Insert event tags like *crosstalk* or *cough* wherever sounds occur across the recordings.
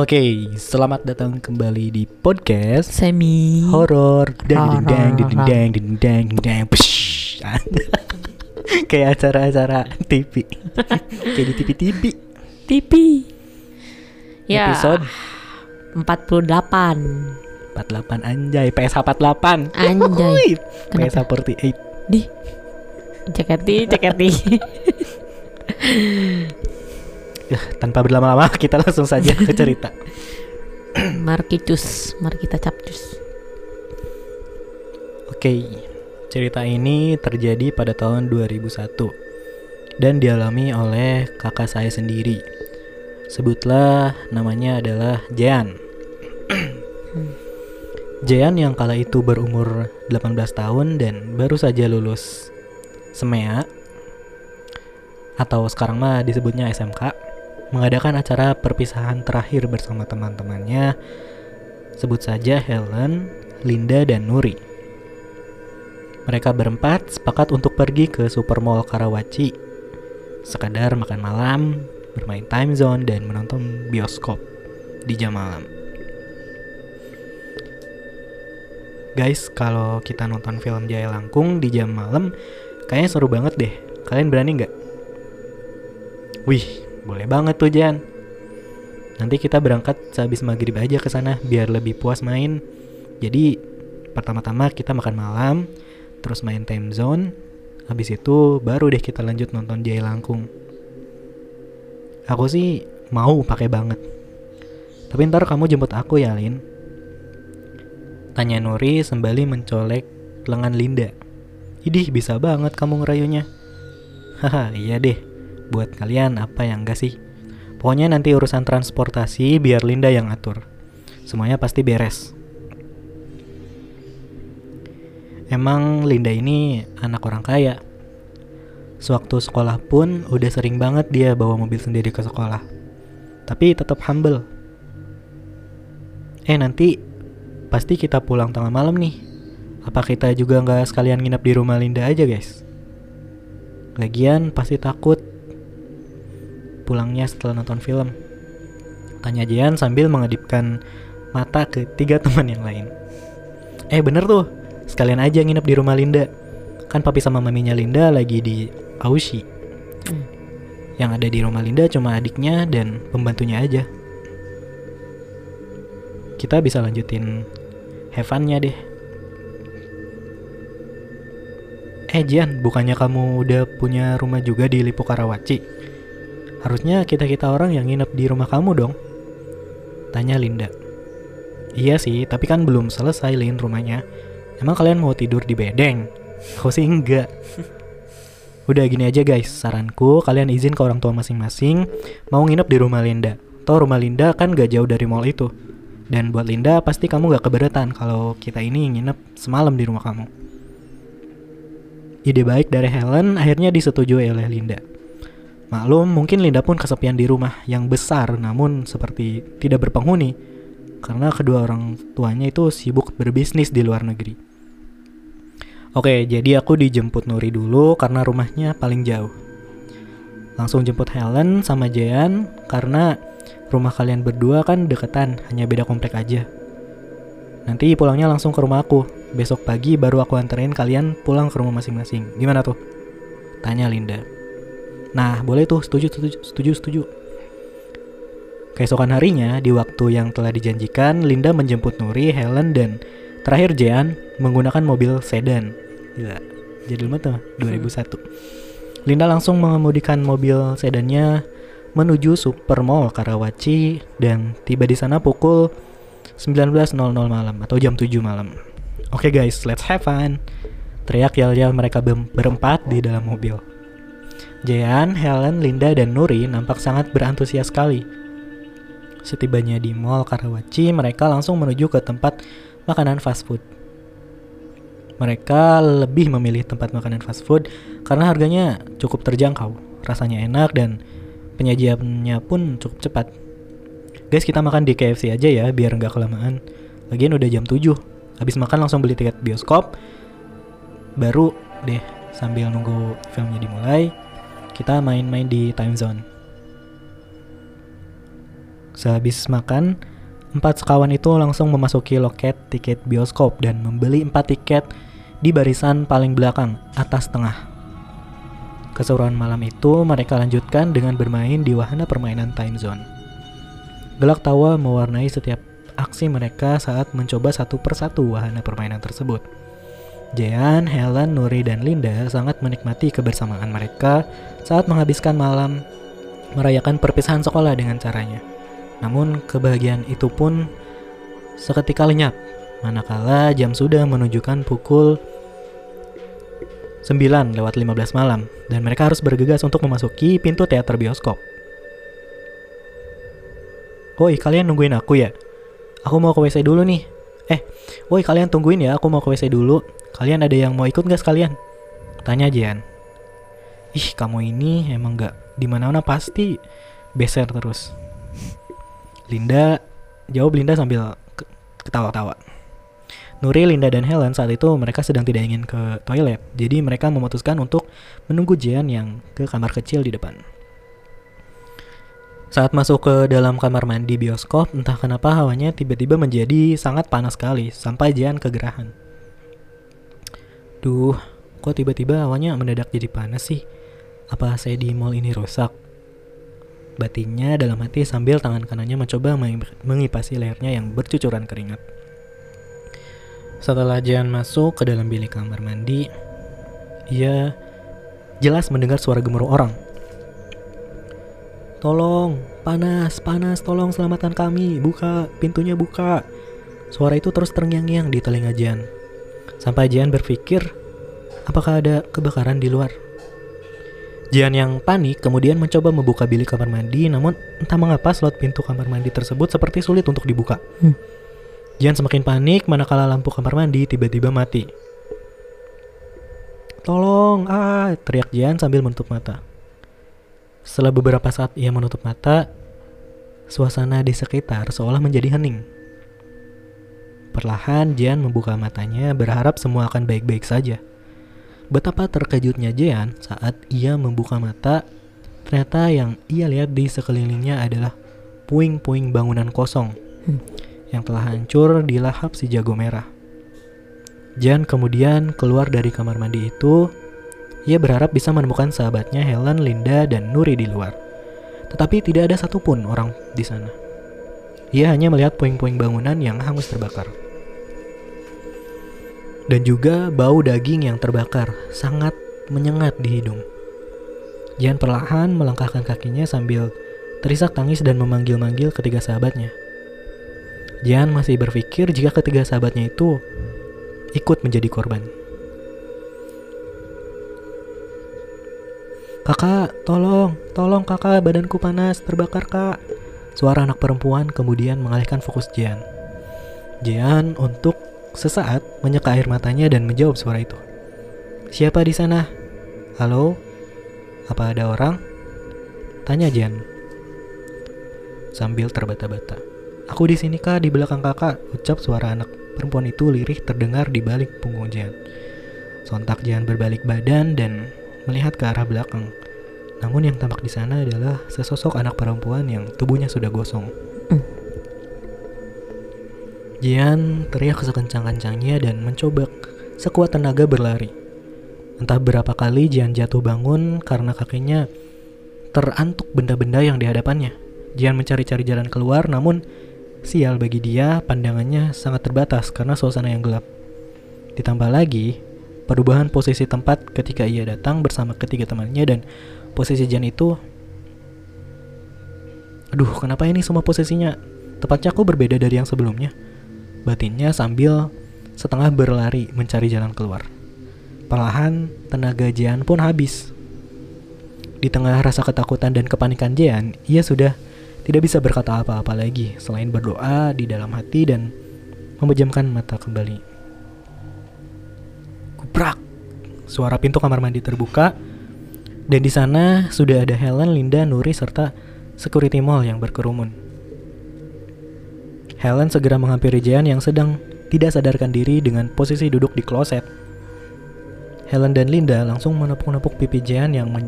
Oke, selamat datang kembali di podcast Semi horor dan dendang Horor. dendang dendang dendang Psh. *laughs* kayak acara-acara TV *laughs* kayak di TV TV TV Ya. Episode? 48 48 anjay. PS 48 Anjay. PS Kenapa? 48 Di. Ceketi Ceketi *laughs* Ya, tanpa berlama-lama *laughs* kita langsung saja ke cerita *clears throat* Mari cus Mari kita capcus Oke, cerita ini terjadi pada tahun 2001 dan dialami oleh kakak saya sendiri. Sebutlah namanya adalah Jean. *clears throat* Jean yang kala itu berumur 18 tahun dan baru saja lulus SMEA atau sekarang mah disebutnya SMK mengadakan acara perpisahan terakhir bersama teman-temannya sebut saja Helen, Linda, dan Nuri. Mereka berempat sepakat untuk pergi ke Supermall Karawaci, sekadar makan malam, bermain time zone, dan menonton bioskop di jam malam. Guys, kalau kita nonton film Jaya Langkung di jam malam, kayaknya seru banget deh. Kalian berani nggak? Wih, boleh banget tuh Jan. Nanti kita berangkat sehabis maghrib aja ke sana biar lebih puas main. Jadi pertama-tama kita makan malam, terus main time zone. Habis itu baru deh kita lanjut nonton Jaya Langkung. Aku sih mau pakai banget. Tapi ntar kamu jemput aku ya, Lin. Tanya Nuri sembali mencolek lengan Linda. Idih, bisa banget kamu ngerayunya. Haha, iya deh. Buat kalian apa yang enggak sih? Pokoknya nanti urusan transportasi biar Linda yang atur. Semuanya pasti beres. Emang Linda ini anak orang kaya. Sewaktu sekolah pun udah sering banget dia bawa mobil sendiri ke sekolah. Tapi tetap humble. Eh nanti pasti kita pulang tengah malam nih. Apa kita juga nggak sekalian nginep di rumah Linda aja guys? Lagian pasti takut pulangnya setelah nonton film. Tanya Jian sambil mengedipkan mata ke tiga teman yang lain. Eh bener tuh, sekalian aja nginep di rumah Linda. Kan papi sama maminya Linda lagi di Aushi. Yang ada di rumah Linda cuma adiknya dan pembantunya aja. Kita bisa lanjutin have fun-nya deh. Eh Jian, bukannya kamu udah punya rumah juga di Lipo Karawaci? Harusnya kita-kita orang yang nginep di rumah kamu dong. Tanya Linda. Iya sih, tapi kan belum selesai Lin rumahnya. Emang kalian mau tidur di bedeng? *laughs* Aku sih enggak. Udah gini aja guys, saranku kalian izin ke orang tua masing-masing mau nginep di rumah Linda. Toh rumah Linda kan gak jauh dari mall itu. Dan buat Linda pasti kamu gak keberatan kalau kita ini nginep semalam di rumah kamu. Ide baik dari Helen akhirnya disetujui oleh Linda. Maklum, mungkin Linda pun kesepian di rumah yang besar namun seperti tidak berpenghuni karena kedua orang tuanya itu sibuk berbisnis di luar negeri. Oke, jadi aku dijemput Nuri dulu karena rumahnya paling jauh. Langsung jemput Helen sama Jean karena rumah kalian berdua kan deketan, hanya beda komplek aja. Nanti pulangnya langsung ke rumah aku. Besok pagi baru aku anterin kalian pulang ke rumah masing-masing. Gimana tuh? Tanya Linda. Nah, boleh tuh, setuju, setuju, setuju, setuju. Keesokan harinya, di waktu yang telah dijanjikan, Linda menjemput Nuri, Helen, dan terakhir Jean menggunakan mobil sedan. Gila, jadi lama tuh, 2001. Linda langsung mengemudikan mobil sedannya menuju Supermall Karawaci dan tiba di sana pukul 19.00 malam atau jam 7 malam. Oke guys, let's have fun. Teriak yel-yel mereka berempat di dalam mobil. Jean, Helen, Linda, dan Nuri nampak sangat berantusias sekali. Setibanya di mall Karawaci, mereka langsung menuju ke tempat makanan fast food. Mereka lebih memilih tempat makanan fast food karena harganya cukup terjangkau, rasanya enak dan penyajiannya pun cukup cepat. Guys, kita makan di KFC aja ya biar nggak kelamaan. Lagian udah jam 7. Habis makan langsung beli tiket bioskop. Baru deh sambil nunggu filmnya dimulai, kita main-main di time zone. Sehabis makan, empat sekawan itu langsung memasuki loket tiket bioskop dan membeli empat tiket di barisan paling belakang, atas tengah. Keseruan malam itu mereka lanjutkan dengan bermain di wahana permainan time zone. Gelak tawa mewarnai setiap aksi mereka saat mencoba satu persatu wahana permainan tersebut. Jean, Helen, Nuri, dan Linda sangat menikmati kebersamaan mereka saat menghabiskan malam merayakan perpisahan sekolah dengan caranya. Namun kebahagiaan itu pun seketika lenyap manakala jam sudah menunjukkan pukul 9 lewat 15 malam dan mereka harus bergegas untuk memasuki pintu teater bioskop. Woi, kalian nungguin aku ya? Aku mau ke WC dulu nih. Eh, woi kalian tungguin ya, aku mau ke WC dulu. Kalian ada yang mau ikut gak sekalian? Tanya Jian. Ih, kamu ini emang gak di mana-mana pasti beser terus. Linda, jawab Linda sambil ketawa-tawa. Nuri, Linda, dan Helen saat itu mereka sedang tidak ingin ke toilet. Jadi mereka memutuskan untuk menunggu Jian yang ke kamar kecil di depan. Saat masuk ke dalam kamar mandi bioskop, entah kenapa hawanya tiba-tiba menjadi sangat panas sekali sampai Jian kegerahan. Duh, kok tiba-tiba hawanya mendadak jadi panas sih? Apa saya di mall ini rusak? Batinnya dalam hati sambil tangan kanannya mencoba mengipasi lehernya yang bercucuran keringat. Setelah Jan masuk ke dalam bilik kamar mandi, ia jelas mendengar suara gemuruh orang. Tolong, panas, panas, tolong selamatkan kami, buka, pintunya buka. Suara itu terus terngiang-ngiang di telinga Jan. Sampai Jian berpikir, apakah ada kebakaran di luar? Jian yang panik kemudian mencoba membuka bilik kamar mandi, namun entah mengapa slot pintu kamar mandi tersebut seperti sulit untuk dibuka. Hmm. Jian semakin panik manakala lampu kamar mandi tiba-tiba mati. Tolong, ah, teriak Jian sambil menutup mata. Setelah beberapa saat ia menutup mata, suasana di sekitar seolah menjadi hening. Perlahan Jian membuka matanya berharap semua akan baik-baik saja. Betapa terkejutnya Jian saat ia membuka mata, ternyata yang ia lihat di sekelilingnya adalah puing-puing bangunan kosong hmm. yang telah hancur di lahap si jago merah. Jian kemudian keluar dari kamar mandi itu. Ia berharap bisa menemukan sahabatnya Helen, Linda, dan Nuri di luar. Tetapi tidak ada satupun orang di sana. Ia hanya melihat puing-puing bangunan yang hangus terbakar. Dan juga bau daging yang terbakar sangat menyengat di hidung. Jian perlahan melangkahkan kakinya sambil terisak tangis dan memanggil-manggil ketiga sahabatnya. Jian masih berpikir jika ketiga sahabatnya itu ikut menjadi korban. Kakak, tolong, tolong kakak, badanku panas, terbakar kak. Suara anak perempuan kemudian mengalihkan fokus Jian. Jian untuk sesaat menyeka air matanya dan menjawab suara itu. Siapa di sana? Halo? Apa ada orang? Tanya Jian. Sambil terbata-bata. Aku di sini kak, di belakang kakak, ucap suara anak perempuan itu lirih terdengar di balik punggung Jian. Sontak Jian berbalik badan dan melihat ke arah belakang. Namun yang tampak di sana adalah sesosok anak perempuan yang tubuhnya sudah gosong. Mm. Jian teriak sekencang-kencangnya dan mencoba sekuat tenaga berlari. Entah berapa kali Jian jatuh bangun karena kakinya terantuk benda-benda yang di hadapannya. Jian mencari-cari jalan keluar namun sial bagi dia pandangannya sangat terbatas karena suasana yang gelap. Ditambah lagi, perubahan posisi tempat ketika ia datang bersama ketiga temannya dan posisi Jan itu aduh kenapa ini semua posisinya? Tepatnya aku berbeda dari yang sebelumnya. Batinnya sambil setengah berlari mencari jalan keluar. Perlahan tenaga Jan pun habis. Di tengah rasa ketakutan dan kepanikan Jan ia sudah tidak bisa berkata apa-apa lagi selain berdoa di dalam hati dan memejamkan mata kembali. Kuprak. Suara pintu kamar mandi terbuka dan di sana sudah ada Helen, Linda, Nuri, serta security mall yang berkerumun. Helen segera menghampiri Jean yang sedang tidak sadarkan diri dengan posisi duduk di kloset. Helen dan Linda langsung menepuk-nepuk pipi Jean yang men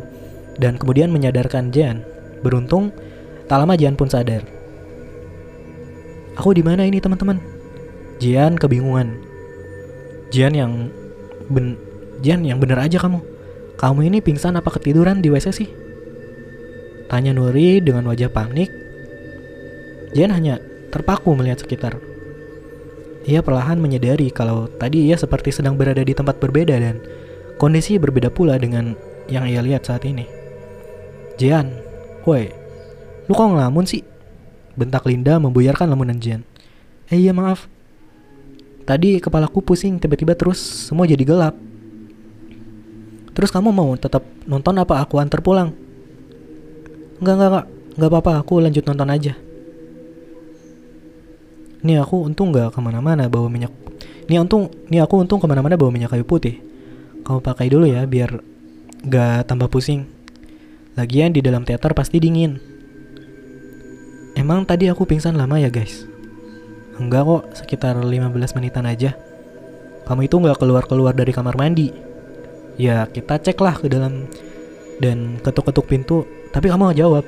dan kemudian menyadarkan Jean. Beruntung, tak lama Jean pun sadar. Aku di mana ini teman-teman? Jian kebingungan. Jian yang ben Jian yang bener aja kamu. Kamu ini pingsan apa ketiduran di WC sih? Tanya Nuri dengan wajah panik. Jian hanya terpaku melihat sekitar. Ia perlahan menyadari kalau tadi ia seperti sedang berada di tempat berbeda dan kondisi berbeda pula dengan yang ia lihat saat ini. Jian, woi, lu kok ngelamun sih? Bentak Linda membuyarkan lamunan Jian. Eh iya maaf. Tadi kepalaku pusing tiba-tiba terus semua jadi gelap. Terus kamu mau tetap nonton apa aku antar pulang? Enggak, enggak, enggak. Enggak apa-apa, aku lanjut nonton aja. Nih aku untung nggak ke mana-mana bawa minyak. Nih untung, nih aku untung ke mana-mana bawa minyak kayu putih. Kamu pakai dulu ya biar nggak tambah pusing. Lagian di dalam teater pasti dingin. Emang tadi aku pingsan lama ya guys? Enggak kok, sekitar 15 menitan aja. Kamu itu nggak keluar-keluar dari kamar mandi. Ya kita cek lah ke dalam dan ketuk-ketuk pintu, tapi kamu nggak jawab.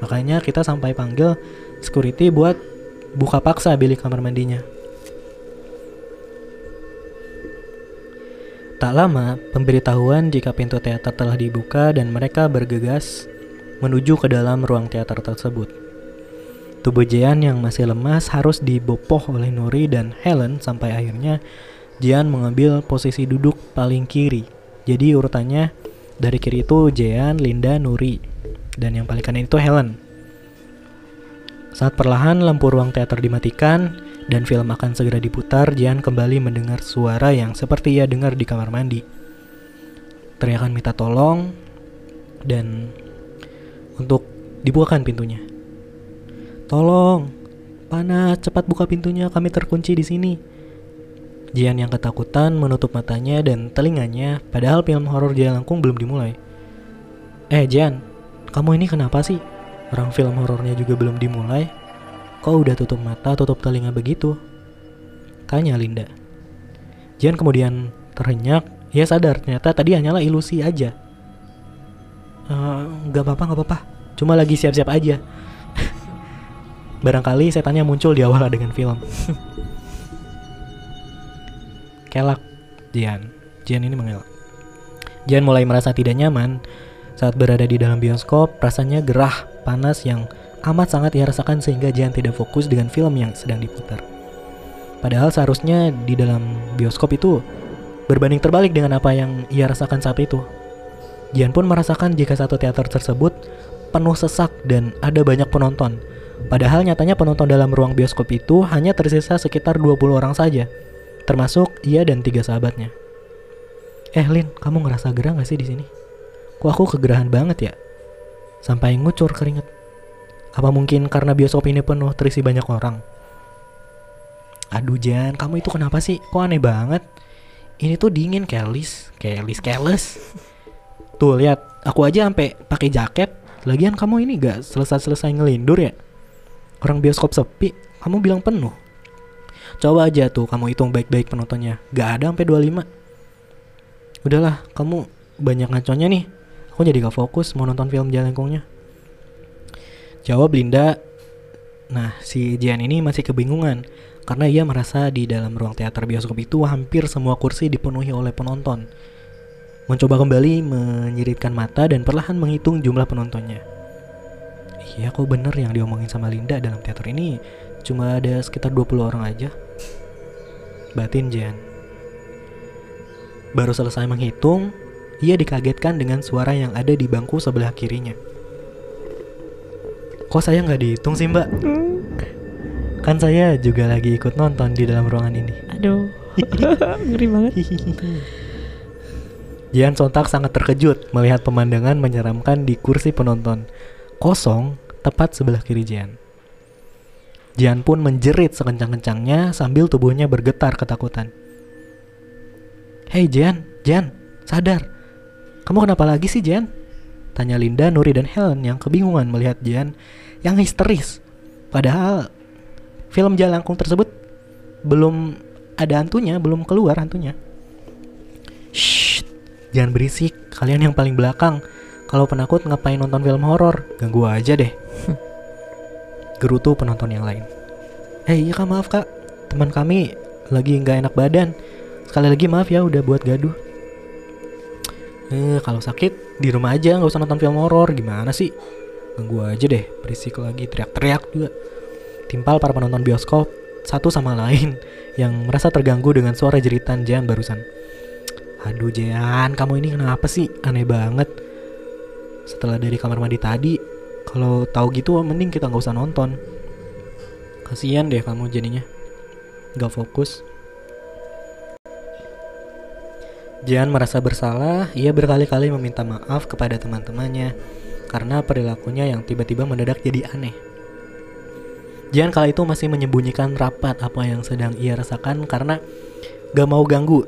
Makanya kita sampai panggil security buat buka paksa bilik kamar mandinya. Tak lama, pemberitahuan jika pintu teater telah dibuka dan mereka bergegas menuju ke dalam ruang teater tersebut. Tubuh Jian yang masih lemas harus dibopoh oleh Nuri dan Helen sampai akhirnya Jian mengambil posisi duduk paling kiri. Jadi urutannya dari kiri itu Jian, Linda, Nuri dan yang paling kanan itu Helen. Saat perlahan lampu ruang teater dimatikan dan film akan segera diputar, Jian kembali mendengar suara yang seperti ia dengar di kamar mandi. Teriakan minta tolong dan untuk dibukakan pintunya. Tolong, panas, cepat buka pintunya, kami terkunci di sini. Jian yang ketakutan menutup matanya dan telinganya, padahal film horor Langkung belum dimulai. Eh, Jian, kamu ini kenapa sih? Orang film horornya juga belum dimulai. Kok udah tutup mata, tutup telinga begitu? Tanya Linda. Jian kemudian terhenyak, ia sadar ternyata tadi hanyalah ilusi aja. Uh, gak apa-apa, gak apa-apa. Cuma lagi siap-siap aja. *laughs* Barangkali setannya muncul di awal dengan film. *laughs* Kelak, Jian. Jian ini mengelak. Jian mulai merasa tidak nyaman saat berada di dalam bioskop. Rasanya gerah, panas yang amat sangat ia rasakan sehingga Jian tidak fokus dengan film yang sedang diputar. Padahal seharusnya di dalam bioskop itu berbanding terbalik dengan apa yang ia rasakan saat itu. Jian pun merasakan jika satu teater tersebut penuh sesak dan ada banyak penonton Padahal nyatanya penonton dalam ruang bioskop itu hanya tersisa sekitar 20 orang saja, termasuk ia dan tiga sahabatnya. Eh Lin, kamu ngerasa gerah gak sih di sini? Kok aku kegerahan banget ya? Sampai ngucur keringet. Apa mungkin karena bioskop ini penuh terisi banyak orang? Aduh Jan, kamu itu kenapa sih? Kok aneh banget? Ini tuh dingin, Kelis, Kelis, Keles. Tuh lihat, aku aja sampai pakai jaket. Lagian kamu ini gak selesai-selesai ngelindur ya? Orang bioskop sepi, kamu bilang penuh. Coba aja tuh kamu hitung baik-baik penontonnya. Gak ada sampai 25. Udahlah, kamu banyak ngaconya nih. Aku jadi gak fokus mau nonton film Jalengkongnya. Jawab Linda. Nah, si Jian ini masih kebingungan karena ia merasa di dalam ruang teater bioskop itu hampir semua kursi dipenuhi oleh penonton. Mencoba kembali menyiritkan mata dan perlahan menghitung jumlah penontonnya. Iya kok bener yang diomongin sama Linda dalam teater ini Cuma ada sekitar 20 orang aja. Batin Jan Baru selesai menghitung Ia dikagetkan dengan suara yang ada di bangku sebelah kirinya. Kok saya nggak dihitung sih mbak? Kan saya juga lagi ikut nonton di dalam ruangan ini. Aduh *laughs* Ngeri banget. *laughs* Jian sontak sangat terkejut melihat pemandangan menyeramkan di kursi penonton. Kosong tepat sebelah kiri Jian. Jian pun menjerit sekencang-kencangnya sambil tubuhnya bergetar ketakutan. Hei Jian, Jian, sadar. Kamu kenapa lagi sih Jian? Tanya Linda, Nuri, dan Helen yang kebingungan melihat Jian yang histeris. Padahal film Jalangkung tersebut belum ada hantunya, belum keluar hantunya. Shh, jangan berisik. Kalian yang paling belakang. Kalau penakut ngapain nonton film horor? Ganggu aja deh. *laughs* Gerutu penonton yang lain. Eh iya kak maaf kak Teman kami lagi nggak enak badan Sekali lagi maaf ya udah buat gaduh Eh kalau sakit di rumah aja nggak usah nonton film horor gimana sih Ganggu aja deh berisik lagi teriak-teriak juga Timpal para penonton bioskop satu sama lain *laughs* yang merasa terganggu dengan suara jeritan Jan barusan. Aduh Jan, kamu ini kenapa sih? Aneh banget. Setelah dari kamar mandi tadi, kalau tahu gitu mending kita nggak usah nonton. Kasihan deh kamu jadinya. Gak fokus. Jan merasa bersalah, ia berkali-kali meminta maaf kepada teman-temannya karena perilakunya yang tiba-tiba mendadak jadi aneh. Jan kala itu masih menyembunyikan rapat apa yang sedang ia rasakan karena gak mau ganggu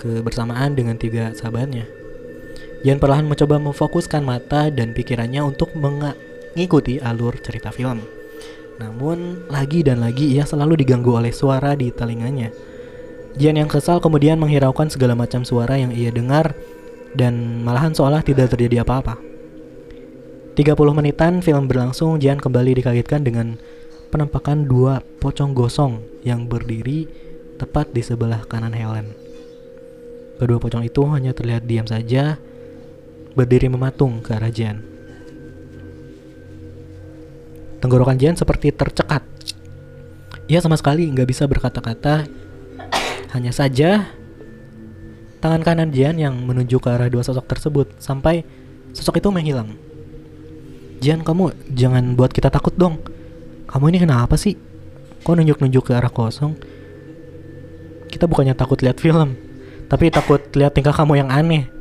kebersamaan dengan tiga sahabatnya. Jan perlahan mencoba memfokuskan mata dan pikirannya untuk mengikuti alur cerita film. Namun, lagi dan lagi ia selalu diganggu oleh suara di telinganya. Jan yang kesal kemudian menghiraukan segala macam suara yang ia dengar dan malahan seolah tidak terjadi apa-apa. 30 menitan film berlangsung, Jan kembali dikagetkan dengan penampakan dua pocong gosong yang berdiri tepat di sebelah kanan Helen. Kedua pocong itu hanya terlihat diam saja, berdiri mematung ke arah Jan. Tenggorokan Jan seperti tercekat. Ia sama sekali nggak bisa berkata-kata, hanya saja tangan kanan Jan yang menuju ke arah dua sosok tersebut sampai sosok itu menghilang. Jan, kamu jangan buat kita takut dong kamu ini kenapa sih? Kok nunjuk-nunjuk ke arah kosong? Kita bukannya takut lihat film, tapi takut lihat tingkah kamu yang aneh.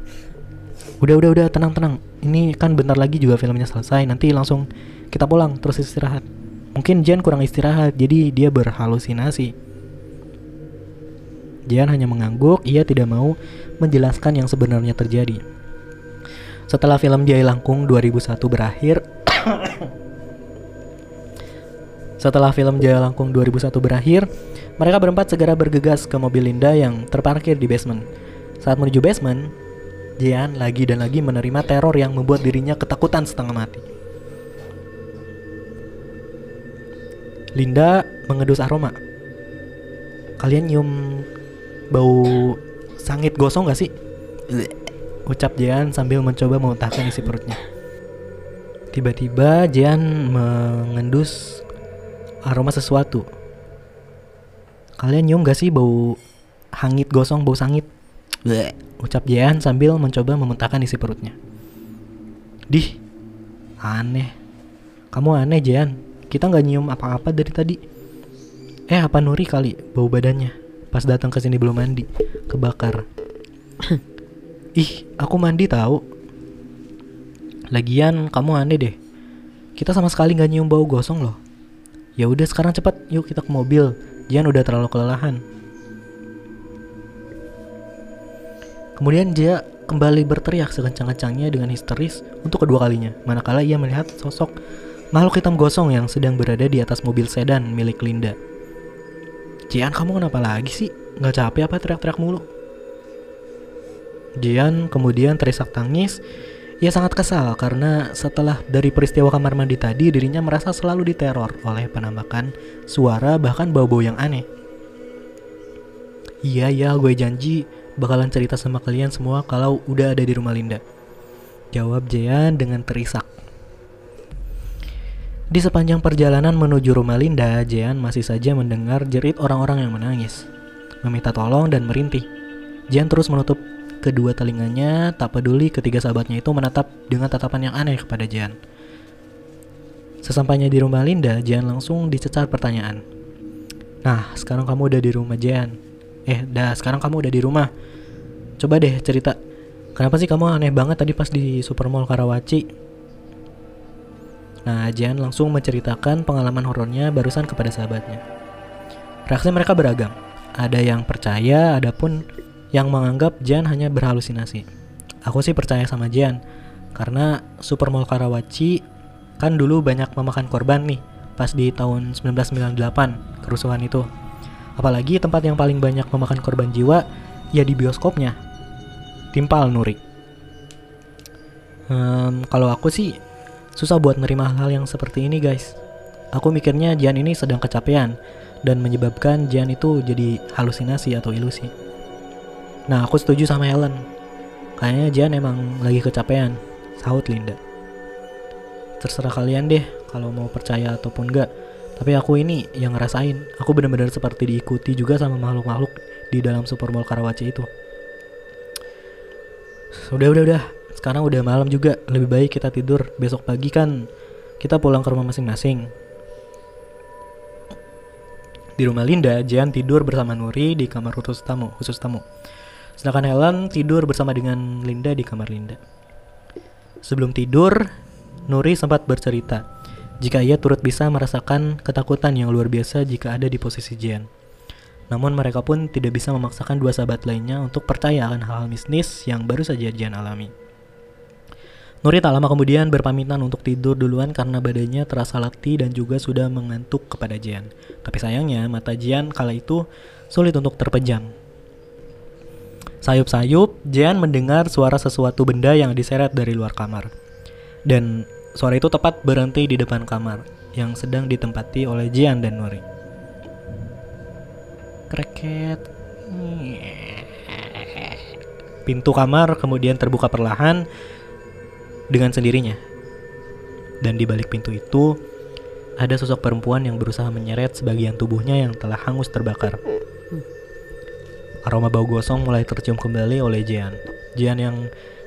Udah, udah, udah, tenang, tenang. Ini kan bentar lagi juga filmnya selesai. Nanti langsung kita pulang terus istirahat. Mungkin Jan kurang istirahat, jadi dia berhalusinasi. Jan hanya mengangguk, ia tidak mau menjelaskan yang sebenarnya terjadi. Setelah film Jaya Langkung 2001 berakhir, *coughs* Setelah film Jaya Langkung 2001 berakhir, mereka berempat segera bergegas ke mobil Linda yang terparkir di basement. Saat menuju basement, Jian lagi dan lagi menerima teror yang membuat dirinya ketakutan setengah mati. Linda mengedus aroma. Kalian nyium bau sangit gosong gak sih? Ucap Jian sambil mencoba memuntahkan isi perutnya. Tiba-tiba Jian mengendus aroma sesuatu. Kalian nyium gak sih bau hangit gosong, bau sangit? Ucap Jehan sambil mencoba memuntahkan isi perutnya. Dih, aneh. Kamu aneh Jehan. Kita nggak nyium apa-apa dari tadi. Eh apa Nuri kali bau badannya pas datang ke sini belum mandi, kebakar. *coughs* Ih, aku mandi tahu. Lagian kamu aneh deh. Kita sama sekali nggak nyium bau gosong loh. Ya udah sekarang cepat, yuk kita ke mobil. Jian udah terlalu kelelahan. Kemudian dia kembali berteriak sekencang-kencangnya dengan histeris untuk kedua kalinya, manakala ia melihat sosok makhluk hitam gosong yang sedang berada di atas mobil sedan milik Linda. Jian, kamu kenapa lagi sih? Gak capek apa teriak-teriak mulu? Jian kemudian terisak tangis ia sangat kesal karena setelah dari peristiwa kamar mandi tadi dirinya merasa selalu diteror oleh penampakan suara bahkan bau-bau yang aneh. Iya ya gue janji bakalan cerita sama kalian semua kalau udah ada di rumah Linda. Jawab Jean dengan terisak. Di sepanjang perjalanan menuju rumah Linda, Jean masih saja mendengar jerit orang-orang yang menangis, meminta tolong dan merintih. Jean terus menutup kedua telinganya, tak peduli ketiga sahabatnya itu menatap dengan tatapan yang aneh kepada Jan. Sesampainya di rumah Linda, Jan langsung dicecar pertanyaan. Nah, sekarang kamu udah di rumah Jan. Eh, dah sekarang kamu udah di rumah. Coba deh cerita. Kenapa sih kamu aneh banget tadi pas di Supermall Karawaci? Nah, Jan langsung menceritakan pengalaman horornya barusan kepada sahabatnya. Reaksi mereka beragam. Ada yang percaya, ada pun yang menganggap Jan hanya berhalusinasi. Aku sih percaya sama Jan, karena Supermall Karawaci kan dulu banyak memakan korban nih pas di tahun 1998 kerusuhan itu. Apalagi tempat yang paling banyak memakan korban jiwa ya di bioskopnya. Timpal Nuri. Hmm, kalau aku sih susah buat nerima hal-hal yang seperti ini guys. Aku mikirnya Jan ini sedang kecapean dan menyebabkan Jian itu jadi halusinasi atau ilusi. Nah, aku setuju sama Helen. Kayaknya Jian emang lagi kecapean, sahut Linda. Terserah kalian deh kalau mau percaya ataupun enggak. Tapi aku ini yang ngerasain, aku benar-benar seperti diikuti juga sama makhluk-makhluk di dalam Supermall Karawaci itu. Udah, udah, udah. Sekarang udah malam juga, lebih baik kita tidur. Besok pagi kan kita pulang ke rumah masing-masing. Di rumah Linda, Jian tidur bersama Nuri di kamar khusus tamu, khusus tamu. Sedangkan Helen tidur bersama dengan Linda di kamar Linda. Sebelum tidur, Nuri sempat bercerita jika ia turut bisa merasakan ketakutan yang luar biasa jika ada di posisi Jian. Namun mereka pun tidak bisa memaksakan dua sahabat lainnya untuk percaya akan hal-hal mistis yang baru saja Jian alami. Nuri tak lama kemudian berpamitan untuk tidur duluan karena badannya terasa letih dan juga sudah mengantuk kepada Jian. Tapi sayangnya mata Jian kala itu sulit untuk terpejam. Sayup-sayup, Jian mendengar suara sesuatu benda yang diseret dari luar kamar. Dan suara itu tepat berhenti di depan kamar yang sedang ditempati oleh Jian dan Nuri. Kreket. Pintu kamar kemudian terbuka perlahan dengan sendirinya. Dan di balik pintu itu ada sosok perempuan yang berusaha menyeret sebagian tubuhnya yang telah hangus terbakar. Aroma bau gosong mulai tercium kembali oleh Jian. Jian yang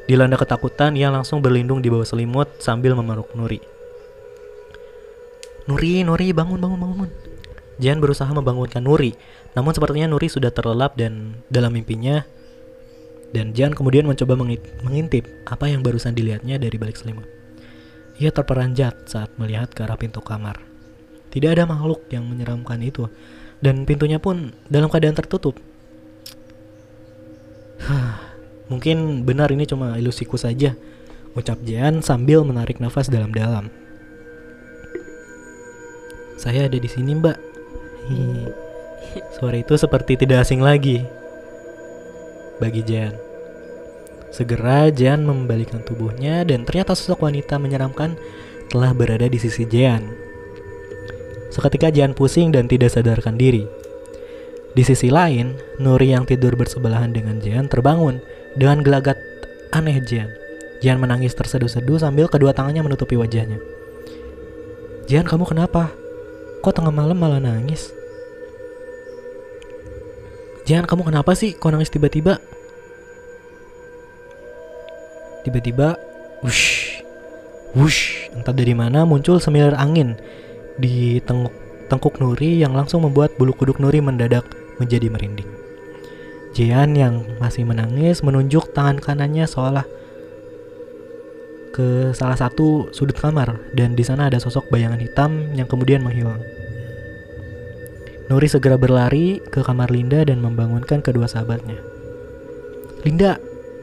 dilanda ketakutan, ia langsung berlindung di bawah selimut sambil memeluk Nuri. Nuri, Nuri, bangun, bangun, bangun. Jian berusaha membangunkan Nuri, namun sepertinya Nuri sudah terlelap dan dalam mimpinya dan Jan kemudian mencoba mengintip apa yang barusan dilihatnya dari balik selimut. Ia terperanjat saat melihat ke arah pintu kamar. Tidak ada makhluk yang menyeramkan itu, dan pintunya pun dalam keadaan tertutup. *sighs* Mungkin benar ini cuma ilusiku saja, ucap Jan sambil menarik nafas dalam-dalam. Saya ada di sini, Mbak. Suara itu seperti tidak asing lagi bagi Jan. Segera Jan membalikkan tubuhnya dan ternyata sosok wanita menyeramkan telah berada di sisi Jan. Seketika Jan pusing dan tidak sadarkan diri. Di sisi lain, Nuri yang tidur bersebelahan dengan Jan terbangun dengan gelagat aneh Jan. Jan menangis terseduh-seduh sambil kedua tangannya menutupi wajahnya. Jan, kamu kenapa? Kok tengah malam malah nangis? Jan, kamu kenapa sih? Kok nangis tiba-tiba? Tiba-tiba, wush, wush, entah dari mana muncul semilir angin di tenguk, tengkuk Nuri yang langsung membuat bulu kuduk Nuri mendadak menjadi merinding. Jian yang masih menangis menunjuk tangan kanannya seolah ke salah satu sudut kamar dan di sana ada sosok bayangan hitam yang kemudian menghilang. Nuri segera berlari ke kamar Linda dan membangunkan kedua sahabatnya. Linda,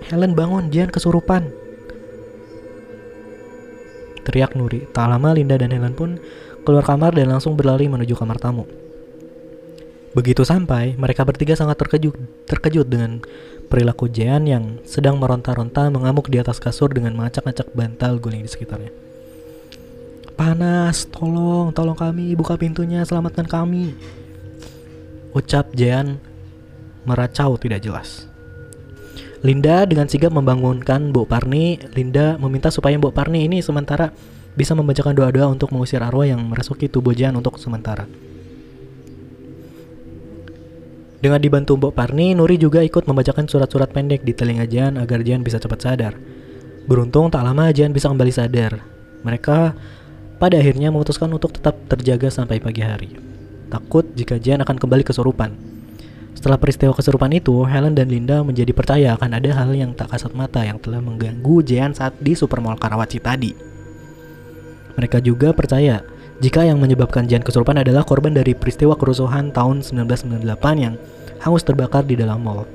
Helen bangun, Jian kesurupan. Teriak Nuri. Tak lama Linda dan Helen pun keluar kamar dan langsung berlari menuju kamar tamu. Begitu sampai, mereka bertiga sangat terkejut, terkejut dengan perilaku Jian yang sedang meronta-ronta mengamuk di atas kasur dengan mengacak-acak bantal guling di sekitarnya. Panas, tolong, tolong kami, buka pintunya, selamatkan kami. Ucap Jian meracau tidak jelas. Linda dengan sigap membangunkan Mbok Parni. Linda meminta supaya Mbok Parni ini sementara bisa membacakan doa-doa untuk mengusir arwah yang merasuki tubuh Jan untuk sementara. Dengan dibantu Mbok Parni, Nuri juga ikut membacakan surat-surat pendek di telinga Jan agar Jan bisa cepat sadar. Beruntung tak lama Jan bisa kembali sadar. Mereka pada akhirnya memutuskan untuk tetap terjaga sampai pagi hari. Takut jika Jan akan kembali kesurupan. Setelah peristiwa kesurupan itu, Helen dan Linda menjadi percaya akan ada hal yang tak kasat mata yang telah mengganggu Jean saat di Supermall Karawaci tadi. Mereka juga percaya jika yang menyebabkan Jean kesurupan adalah korban dari peristiwa kerusuhan tahun 1998 yang hangus terbakar di dalam mall.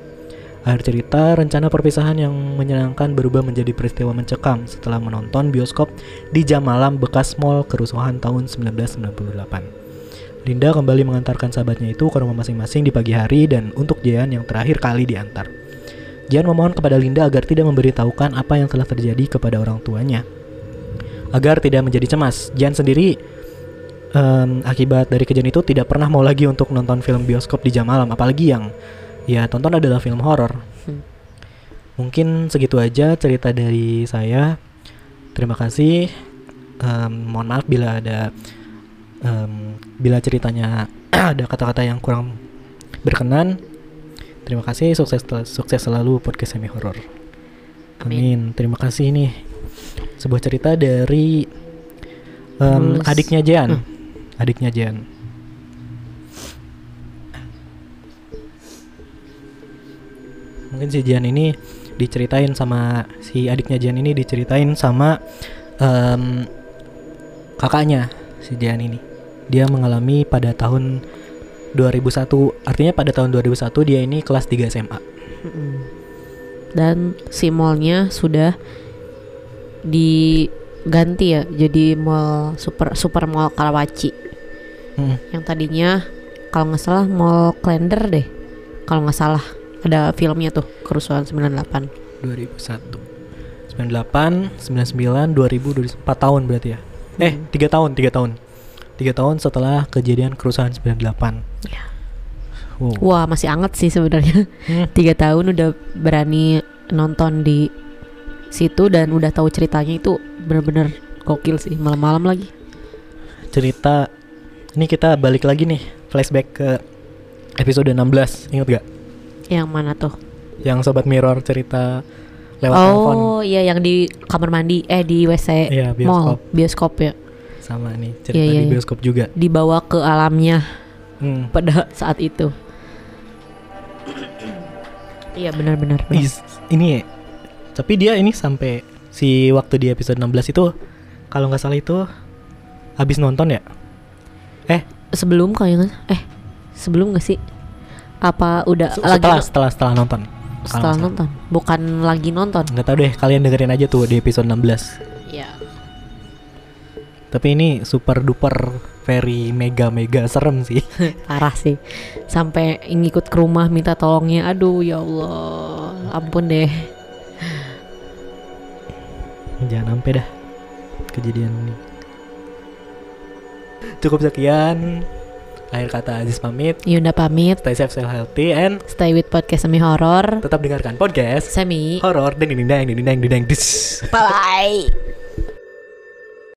Akhir cerita, rencana perpisahan yang menyenangkan berubah menjadi peristiwa mencekam setelah menonton bioskop di jam malam bekas mall kerusuhan tahun 1998. Linda kembali mengantarkan sahabatnya itu ke rumah masing-masing di pagi hari dan untuk Jian yang terakhir kali diantar. Jian memohon kepada Linda agar tidak memberitahukan apa yang telah terjadi kepada orang tuanya. Agar tidak menjadi cemas, Jian sendiri em, akibat dari kejadian itu tidak pernah mau lagi untuk nonton film bioskop di jam malam, apalagi yang ya tonton adalah film horor. Hmm. Mungkin segitu aja cerita dari saya. Terima kasih. Em, mohon maaf bila ada em, bila ceritanya *clears throat* ada kata-kata yang kurang berkenan. Terima kasih, sukses sukses selalu podcast semi horor. Amin. Terima kasih nih. Sebuah cerita dari Penulis. adiknya Jean. Hmm. Adiknya Jean. Mungkin si Jean ini diceritain sama si adiknya Jean ini diceritain sama em, kakaknya si Jean ini. Dia mengalami pada tahun 2001, artinya pada tahun 2001 dia ini kelas 3 SMA. Dan si mallnya sudah diganti ya jadi mall super super mall Karawaci Hmm. yang tadinya kalau nggak salah mall Klender deh kalau nggak salah ada filmnya tuh kerusuhan 98 2001 98 99 2000 4 tahun berarti ya eh Hmm. tiga tahun tiga tahun tiga tahun setelah kejadian kerusuhan 98 Ya. wow. wah masih anget sih sebenarnya Hmm. *laughs* tiga tahun udah berani nonton di situ dan udah tahu ceritanya itu bener-bener gokil sih malam-malam lagi cerita ini kita balik lagi nih flashback ke episode 16 ingat gak? Yang mana tuh? Yang sobat mirror cerita lewat telepon. oh iya yang di kamar mandi eh di WC Iya, mall bioskop bioskop ya. Sama nih cerita Iya, iya, di iya. bioskop juga. Dibawa ke alamnya Hmm. pada saat itu. Iya benar-benar ini tapi dia ini sampai si waktu di episode 16 itu kalau nggak salah itu habis nonton ya eh? Sebelum kayaknya eh sebelum gak sih? Apa udah se- lagi setelah setelah setelah nonton. Setelah nonton. bukan lagi nonton? Nggak tahu deh kalian dengerin aja tuh di episode 16 ya tapi ini super duper very mega mega serem sih. *laughs* Parah sih. Sampai ngikut ke rumah minta tolongnya. Aduh ya Allah. Ampun deh. Jangan sampai dah kejadian ini cukup sekian akhir kata Aziz pamit Yunda pamit stay safe stay healthy and stay with podcast semi horror tetap dengarkan podcast semi horor deng deng deng deng deng deng deng dis bye bye